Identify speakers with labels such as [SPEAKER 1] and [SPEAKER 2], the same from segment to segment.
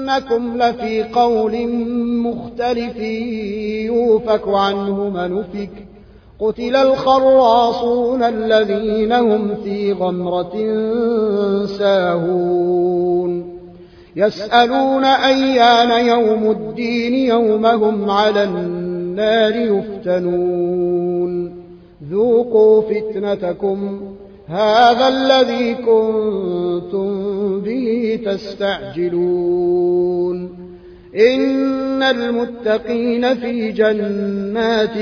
[SPEAKER 1] إنكم لفي قول مختلف يوفك عنه منفك قتل الخراصون الذين هم في غمرة ساهون. يسألون أيان يوم الدين يومهم على النار يفتنون. ذوقوا فتنتكم. هذا الذي كنتم به تستعجلون. إن المتقين في جنات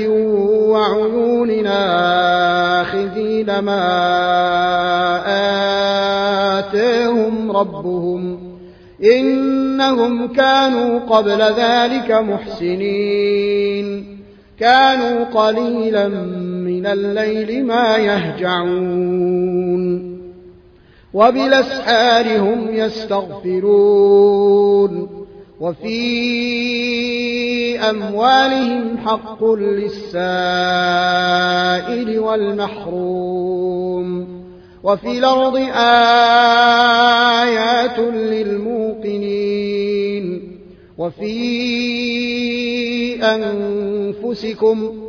[SPEAKER 1] وعيون آخذين ما آتاهم ربهم. إنهم كانوا قبل ذلك محسنين. كانوا قليلا من الليل ما يهجعون وبالأسحار هم يستغفرون وفي أموالهم حق للسائل والمحروم وفي الأرض آيات للموقنين وفي أنفسكم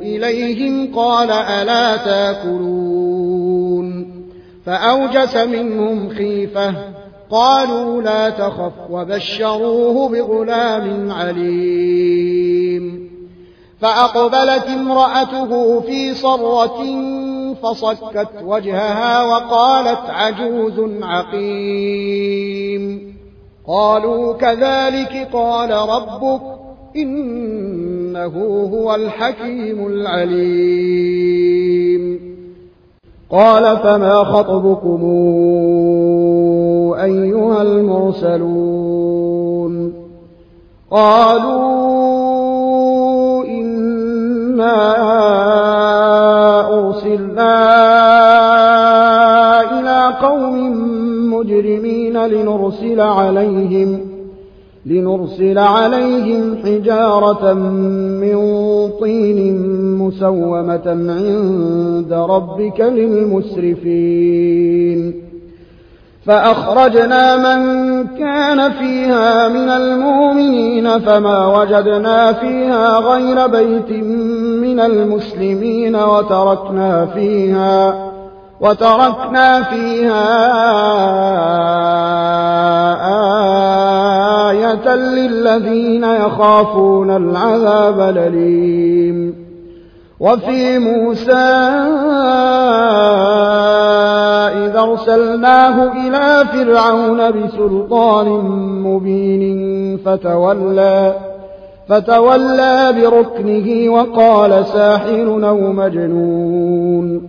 [SPEAKER 1] إليهم قال ألا تأكلون فأوجس منهم خيفة قالوا لا تخف وبشروه بغلام عليم فأقبلت امرأته في صرة فصكت وجهها وقالت عجوز عقيم قالوا كذلك قال ربك إنه هو الحكيم العليم. قال فما خطبكم أيها المرسلون؟ قالوا إنا أرسلنا إلى قوم مجرمين لنرسل عليهم لنرسل عليهم حجارة من طين مسومة عند ربك للمسرفين. فأخرجنا من كان فيها من المؤمنين فما وجدنا فيها غير بيت من المسلمين وتركنا فيها وتركنا فيها آية للذين يخافون العذاب الأليم. وفي موسى إذا أرسلناه إلى فرعون بسلطان مبين فتولى فتولى بركنه وقال ساحر أو مجنون.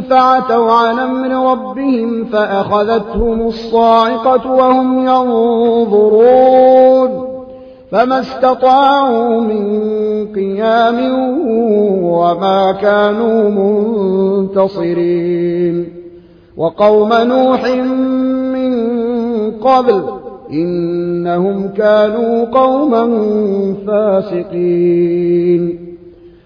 [SPEAKER 1] فعتوا عن أمر ربهم فأخذتهم الصاعقة وهم ينظرون فما استطاعوا من قيام وما كانوا منتصرين وقوم نوح من قبل إنهم كانوا قوما فاسقين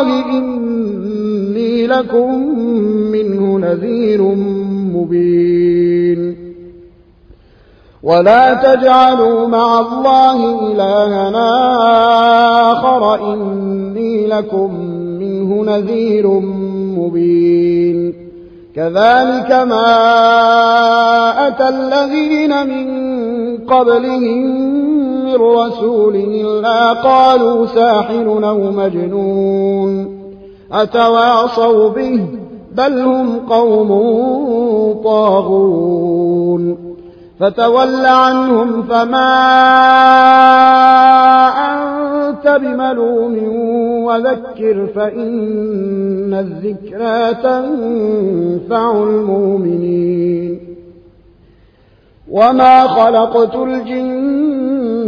[SPEAKER 1] الله إني لكم منه نذير مبين. ولا تجعلوا مع الله إلهنا آخر إني لكم منه نذير مبين. كذلك ما أتى الذين من قبلهم من رسول إلا قالوا ساحر أو مجنون. أتواصوا به؟ بل هم قوم طاغون. فتول عنهم فما أنت بملوم وذكر فإن الذكرى تنفع المؤمنين. وما خلقت الجن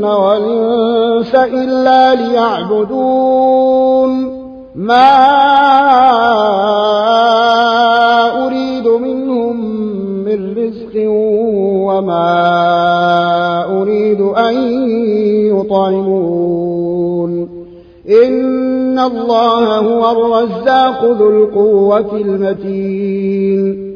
[SPEAKER 1] والإنس إلا ليعبدون. ما أريد منهم من رزق وما أريد أن يطعمون. إن الله هو الرزاق ذو القوة المتين.